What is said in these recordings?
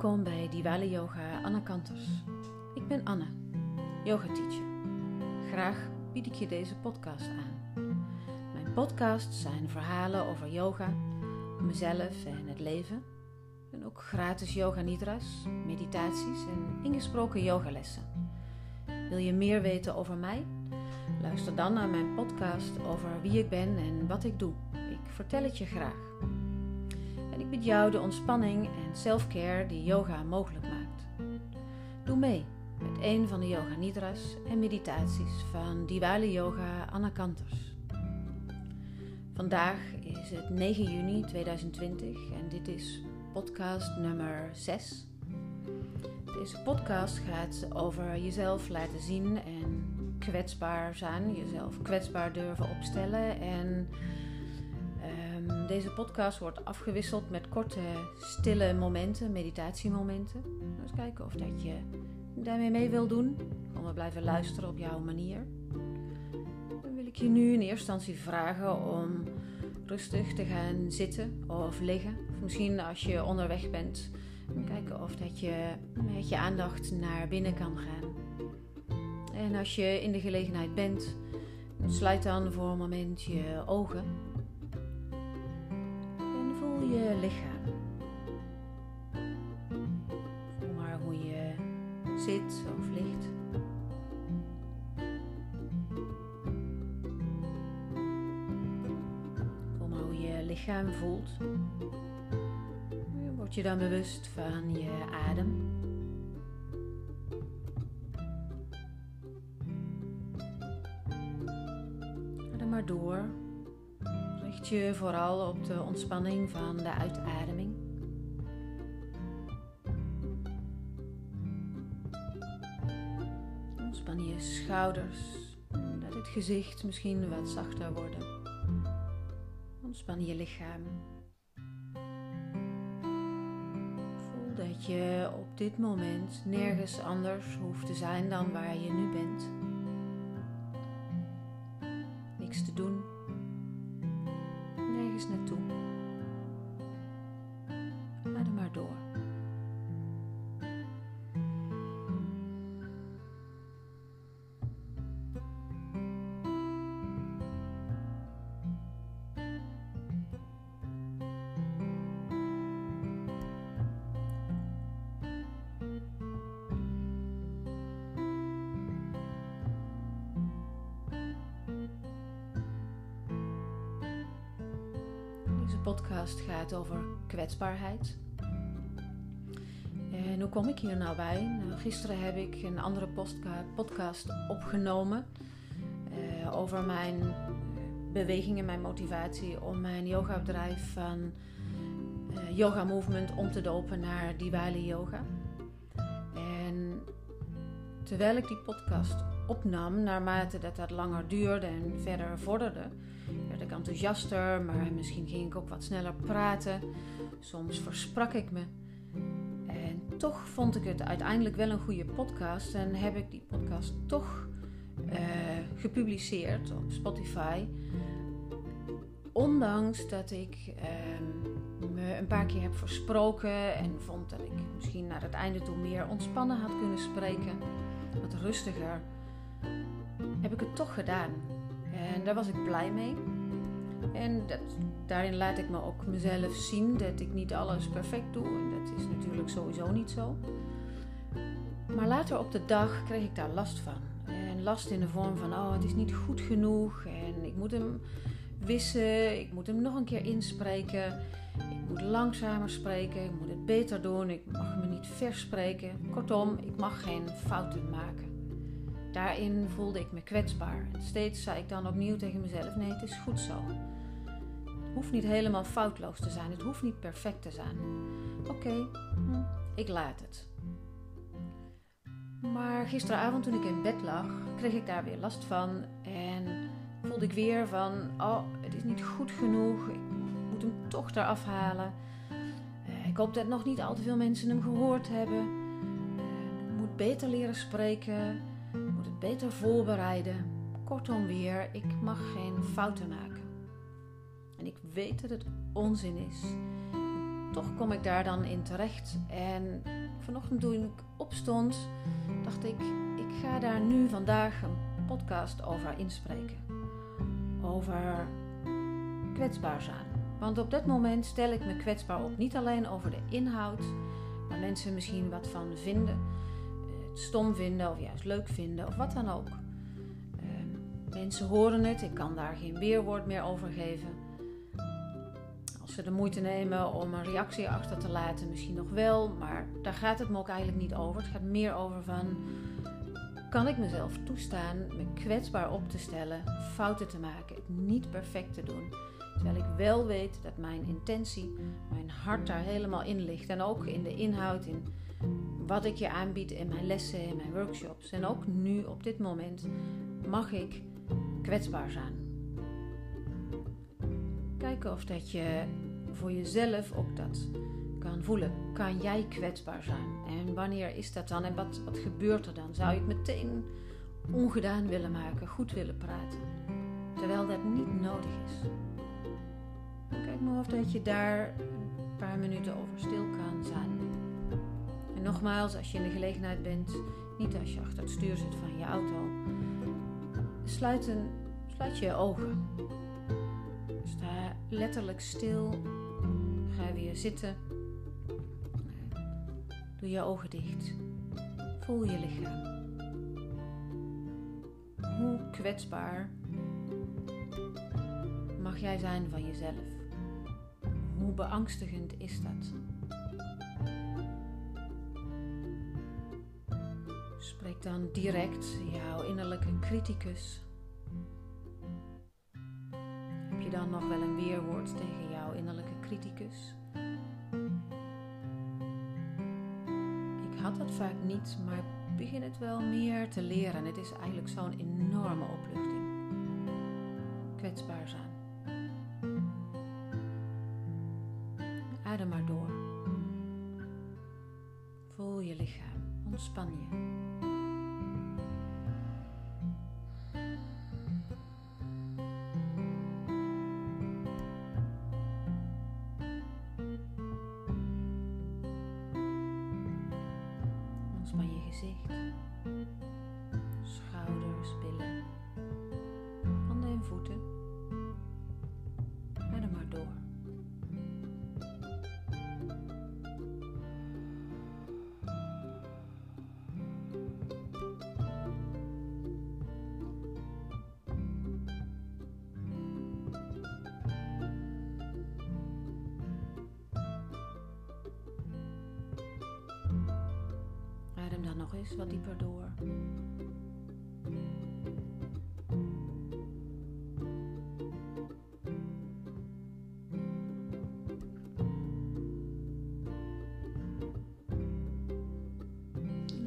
Welkom bij Diwali Yoga Anna Kanters. Ik ben Anne, yoga teacher. Graag bied ik je deze podcast aan. Mijn podcasts zijn verhalen over yoga, mezelf en het leven. En ook gratis yoga nidras, meditaties en ingesproken yogalessen. Wil je meer weten over mij? Luister dan naar mijn podcast over wie ik ben en wat ik doe. Ik vertel het je graag. Ik bied jou de ontspanning en self-care die yoga mogelijk maakt. Doe mee met een van de yoga nidras en meditaties van Diwali Yoga Anna Kanters. Vandaag is het 9 juni 2020 en dit is podcast nummer 6. Deze podcast gaat over jezelf laten zien en kwetsbaar zijn, jezelf kwetsbaar durven opstellen en deze podcast wordt afgewisseld met korte, stille momenten, meditatiemomenten. Dus kijken of dat je daarmee mee wil doen. Gewoon we blijven luisteren op jouw manier. Dan wil ik je nu in eerste instantie vragen om rustig te gaan zitten of liggen. Of misschien als je onderweg bent, kijken of dat je met je aandacht naar binnen kan gaan. En als je in de gelegenheid bent, sluit dan voor een moment je ogen je lichaam. Voel maar hoe je zit of ligt. Voel maar hoe je lichaam voelt. Word je dan bewust van je adem. Dan maar door je vooral op de ontspanning van de uitademing. Ontspan je schouders, laat het gezicht misschien wat zachter worden. Ontspan je lichaam. Voel dat je op dit moment nergens anders hoeft te zijn dan waar je nu bent. Podcast gaat over kwetsbaarheid. En hoe kom ik hier nou bij? Nou, gisteren heb ik een andere podcast opgenomen uh, over mijn beweging en mijn motivatie om mijn yogabedrijf van uh, Yoga Movement om te dopen naar Diwali Yoga. En terwijl ik die podcast opnam, naarmate dat dat langer duurde en verder vorderde, werd ik enthousiaster, maar misschien ging ik ook wat sneller praten. Soms versprak ik me. En toch vond ik het uiteindelijk wel een goede podcast en heb ik die podcast toch uh, gepubliceerd op Spotify. Ondanks dat ik uh, me een paar keer heb versproken en vond dat ik misschien naar het einde toe meer ontspannen had kunnen spreken, wat rustiger, heb ik het toch gedaan. En daar was ik blij mee. En dat, daarin laat ik me ook mezelf zien dat ik niet alles perfect doe. En dat is natuurlijk sowieso niet zo. Maar later op de dag kreeg ik daar last van. En last in de vorm van, oh het is niet goed genoeg. En ik moet hem wissen. Ik moet hem nog een keer inspreken. Ik moet langzamer spreken. Ik moet het beter doen. Ik mag me niet verspreken. Kortom, ik mag geen fouten maken. Daarin voelde ik me kwetsbaar. Steeds zei ik dan opnieuw tegen mezelf: nee, het is goed zo. Het hoeft niet helemaal foutloos te zijn. Het hoeft niet perfect te zijn. Oké, hm, ik laat het. Maar gisteravond toen ik in bed lag, kreeg ik daar weer last van. En voelde ik weer van, oh, het is niet goed genoeg. Ik moet hem toch eraf halen. Eh, ik hoop dat nog niet al te veel mensen hem gehoord hebben. Eh, ik moet beter leren spreken moet het beter voorbereiden. Kortom weer, ik mag geen fouten maken. En ik weet dat het onzin is. toch kom ik daar dan in terecht. En vanochtend toen ik opstond, dacht ik, ik ga daar nu vandaag een podcast over inspreken. Over kwetsbaar zijn. Want op dat moment stel ik me kwetsbaar op. Niet alleen over de inhoud, waar mensen misschien wat van vinden, stom vinden of juist leuk vinden of wat dan ook. Ehm, mensen horen het, ik kan daar geen weerwoord meer over geven. Als ze de moeite nemen om een reactie achter te laten, misschien nog wel, maar daar gaat het me ook eigenlijk niet over. Het gaat meer over van, kan ik mezelf toestaan me kwetsbaar op te stellen, fouten te maken, het niet perfect te doen Terwijl ik wel weet dat mijn intentie, mijn hart daar helemaal in ligt. En ook in de inhoud, in wat ik je aanbied in mijn lessen, in mijn workshops. En ook nu, op dit moment, mag ik kwetsbaar zijn. Kijken of dat je voor jezelf ook dat kan voelen. Kan jij kwetsbaar zijn? En wanneer is dat dan? En wat, wat gebeurt er dan? Zou je het meteen ongedaan willen maken, goed willen praten? Terwijl dat niet nodig is. Kijk maar of dat je daar een paar minuten over stil kan zijn. Nogmaals, als je in de gelegenheid bent, niet als je achter het stuur zit van je auto, sluit, een, sluit je ogen. Sta letterlijk stil. Ga weer zitten. Doe je ogen dicht. Voel je lichaam. Hoe kwetsbaar mag jij zijn van jezelf? Hoe beangstigend is dat? Dan direct jouw innerlijke criticus. Heb je dan nog wel een weerwoord tegen jouw innerlijke criticus? Ik had dat vaak niet, maar ik begin het wel meer te leren. Het is eigenlijk zo'n enorme opluchting. Kwetsbaar zijn. Adem maar door. Voel je lichaam. Ontspan je. Eens wat dieper door.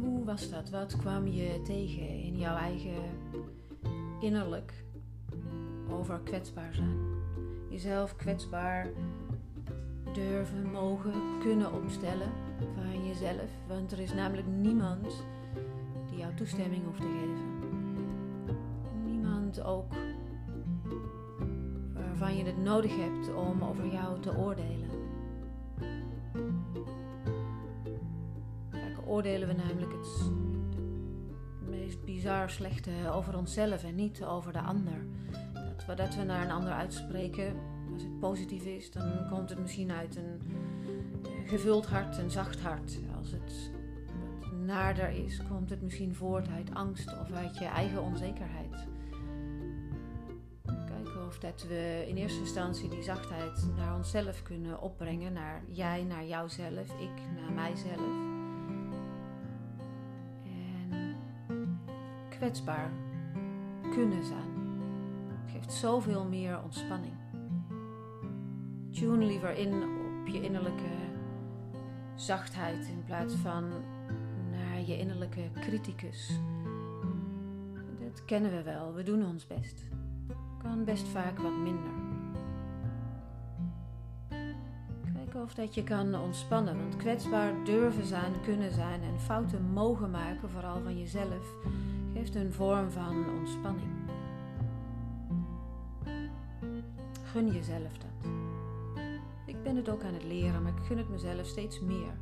Hoe was dat? Wat kwam je tegen in jouw eigen innerlijk over kwetsbaar zijn? Jezelf kwetsbaar durven, mogen, kunnen opstellen van jezelf. Want er is namelijk niemand die jou toestemming hoeft te geven. Niemand ook waarvan je het nodig hebt om over jou te oordelen. Vaak oordelen we namelijk het meest bizar slechte over onszelf en niet over de ander. Dat we, dat we naar een ander uitspreken, als het positief is, dan komt het misschien uit een gevuld hart, een zacht hart. Als het naarder is, komt het misschien voort uit angst of uit je eigen onzekerheid. Kijken of dat we in eerste instantie die zachtheid naar onszelf kunnen opbrengen, naar jij, naar jouzelf, ik, naar mijzelf. En kwetsbaar kunnen zijn. Het geeft zoveel meer ontspanning. Tune liever in op je innerlijke zachtheid in plaats van naar je innerlijke criticus. Dat kennen we wel, we doen ons best. Kan best vaak wat minder. Kijken of dat je kan ontspannen, want kwetsbaar durven zijn, kunnen zijn en fouten mogen maken, vooral van jezelf, geeft een vorm van ontspanning. Gun jezelf dat ben het ook aan het leren, maar ik gun het mezelf steeds meer.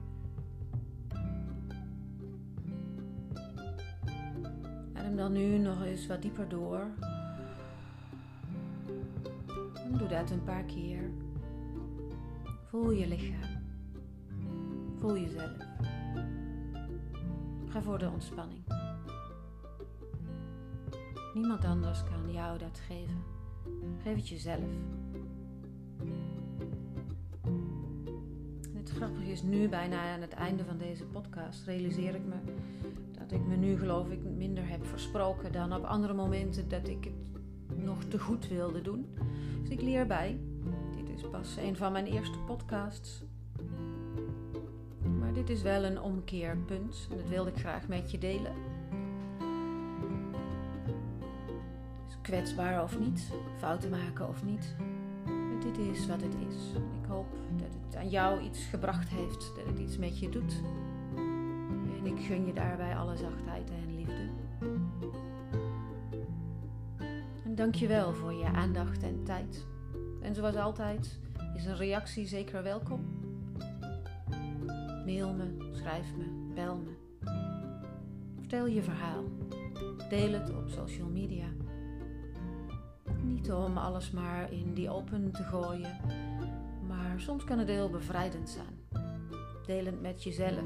Adem dan nu nog eens wat dieper door. En doe dat een paar keer. Voel je lichaam. Voel jezelf. Ga voor de ontspanning. Niemand anders kan jou dat geven. Geef het jezelf. Grappige is nu, bijna aan het einde van deze podcast, realiseer ik me dat ik me nu geloof ik minder heb versproken dan op andere momenten dat ik het nog te goed wilde doen. Dus ik leer bij. Dit is pas een van mijn eerste podcasts. Maar dit is wel een omkeerpunt en dat wilde ik graag met je delen. kwetsbaar of niet, fouten maken of niet. Dit is wat het is. Ik hoop aan jou iets gebracht heeft, dat het iets met je doet. En ik gun je daarbij alle zachtheid en liefde. En dank je wel voor je aandacht en tijd. En zoals altijd is een reactie zeker welkom. Mail me, schrijf me, bel me. Vertel je verhaal. Deel het op social media. Niet om alles maar in die open te gooien, maar soms kan het heel bevrijdend zijn. Delend met jezelf,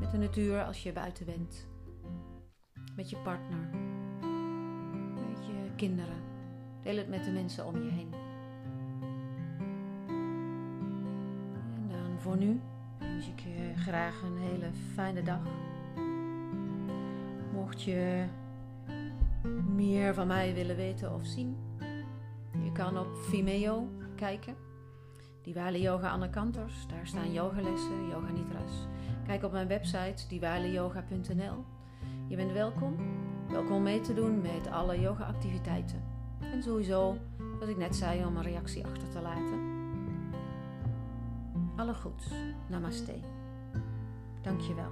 met de natuur als je buiten bent, met je partner, met je kinderen. Deel het met de mensen om je heen. En dan voor nu wens ik je graag een hele fijne dag. Mocht je meer van mij willen weten of zien, je kan op Vimeo kijken. Diwali Yoga Anne Kantors, daar staan yogalessen, yoga nidras. Kijk op mijn website diwaliyoga.nl. Je bent welkom. Welkom mee te doen met alle yoga activiteiten. En sowieso, wat ik net zei, om een reactie achter te laten. Alle goeds. Namaste. Dankjewel.